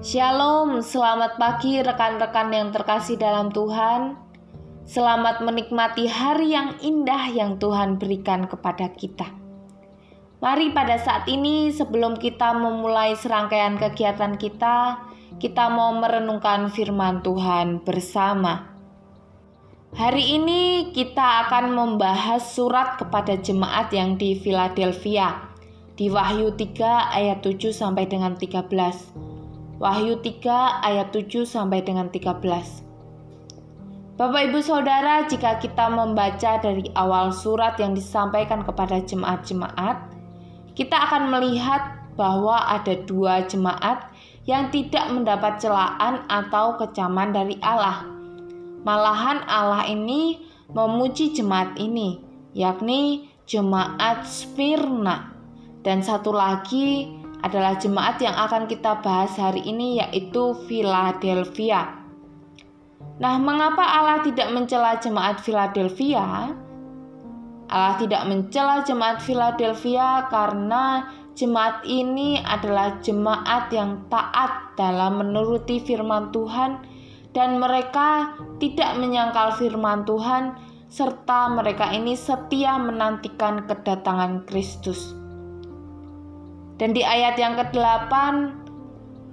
Shalom, selamat pagi rekan-rekan yang terkasih dalam Tuhan. Selamat menikmati hari yang indah yang Tuhan berikan kepada kita. Mari pada saat ini sebelum kita memulai serangkaian kegiatan kita, kita mau merenungkan firman Tuhan bersama. Hari ini kita akan membahas surat kepada jemaat yang di Philadelphia di Wahyu 3 ayat 7 sampai dengan 13. Wahyu 3 ayat 7 sampai dengan 13. Bapak Ibu Saudara, jika kita membaca dari awal surat yang disampaikan kepada jemaat-jemaat, kita akan melihat bahwa ada dua jemaat yang tidak mendapat celaan atau kecaman dari Allah. Malahan Allah ini memuji jemaat ini, yakni jemaat Smyrna. Dan satu lagi adalah jemaat yang akan kita bahas hari ini yaitu Philadelphia. Nah, mengapa Allah tidak mencela jemaat Philadelphia? Allah tidak mencela jemaat Philadelphia karena jemaat ini adalah jemaat yang taat dalam menuruti firman Tuhan dan mereka tidak menyangkal firman Tuhan serta mereka ini setia menantikan kedatangan Kristus. Dan di ayat yang ke-8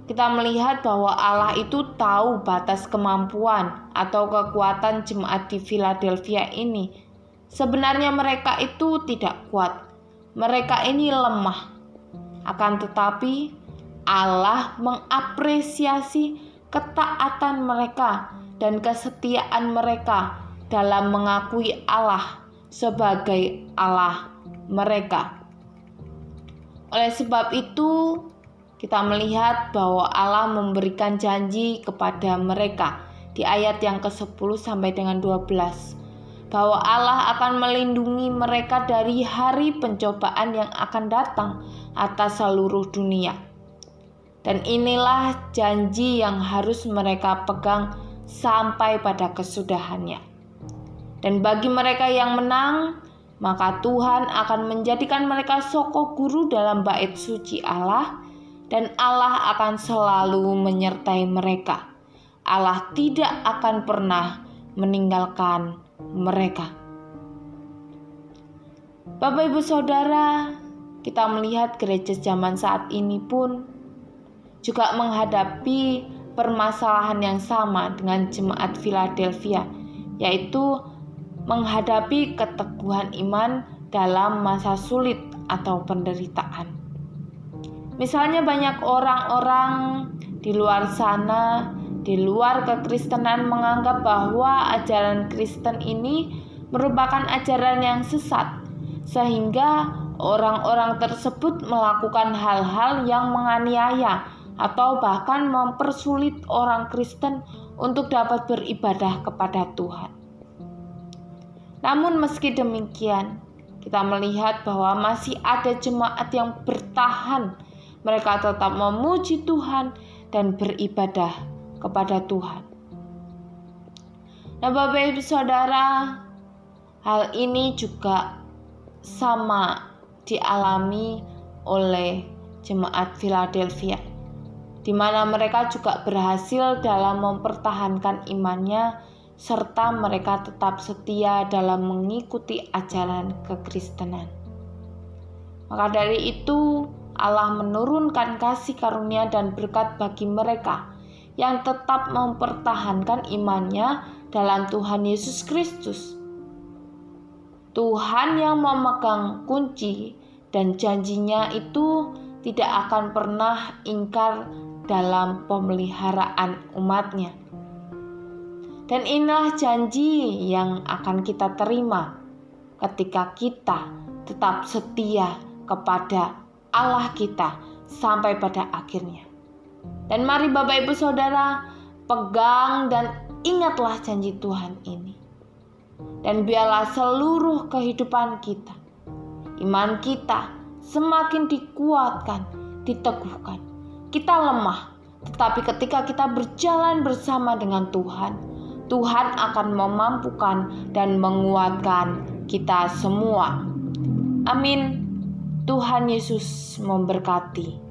kita melihat bahwa Allah itu tahu batas kemampuan atau kekuatan jemaat di Philadelphia ini. Sebenarnya mereka itu tidak kuat. Mereka ini lemah. Akan tetapi Allah mengapresiasi ketaatan mereka dan kesetiaan mereka dalam mengakui Allah sebagai Allah mereka. Oleh sebab itu, kita melihat bahwa Allah memberikan janji kepada mereka di ayat yang ke-10 sampai dengan 12 bahwa Allah akan melindungi mereka dari hari pencobaan yang akan datang atas seluruh dunia. Dan inilah janji yang harus mereka pegang sampai pada kesudahannya. Dan bagi mereka yang menang, maka Tuhan akan menjadikan mereka soko guru dalam bait suci Allah dan Allah akan selalu menyertai mereka. Allah tidak akan pernah meninggalkan mereka. Bapak Ibu Saudara, kita melihat gereja zaman saat ini pun juga menghadapi permasalahan yang sama dengan jemaat Philadelphia, yaitu menghadapi keteguhan iman dalam masa sulit atau penderitaan. Misalnya banyak orang-orang di luar sana, di luar kekristenan menganggap bahwa ajaran Kristen ini merupakan ajaran yang sesat, sehingga orang-orang tersebut melakukan hal-hal yang menganiaya atau bahkan mempersulit orang Kristen untuk dapat beribadah kepada Tuhan. Namun meski demikian, kita melihat bahwa masih ada jemaat yang bertahan. Mereka tetap memuji Tuhan dan beribadah kepada Tuhan. Nah, Bapak Ibu Saudara, hal ini juga sama dialami oleh jemaat Philadelphia di mana mereka juga berhasil dalam mempertahankan imannya serta mereka tetap setia dalam mengikuti ajaran kekristenan. Maka dari itu, Allah menurunkan kasih karunia dan berkat bagi mereka yang tetap mempertahankan imannya dalam Tuhan Yesus Kristus. Tuhan yang memegang kunci dan janjinya itu tidak akan pernah ingkar dalam pemeliharaan umatnya. Dan inilah janji yang akan kita terima ketika kita tetap setia kepada Allah kita sampai pada akhirnya. Dan mari Bapak Ibu Saudara pegang dan ingatlah janji Tuhan ini. Dan biarlah seluruh kehidupan kita, iman kita semakin dikuatkan, diteguhkan. Kita lemah, tetapi ketika kita berjalan bersama dengan Tuhan, Tuhan akan memampukan dan menguatkan kita semua. Amin. Tuhan Yesus memberkati.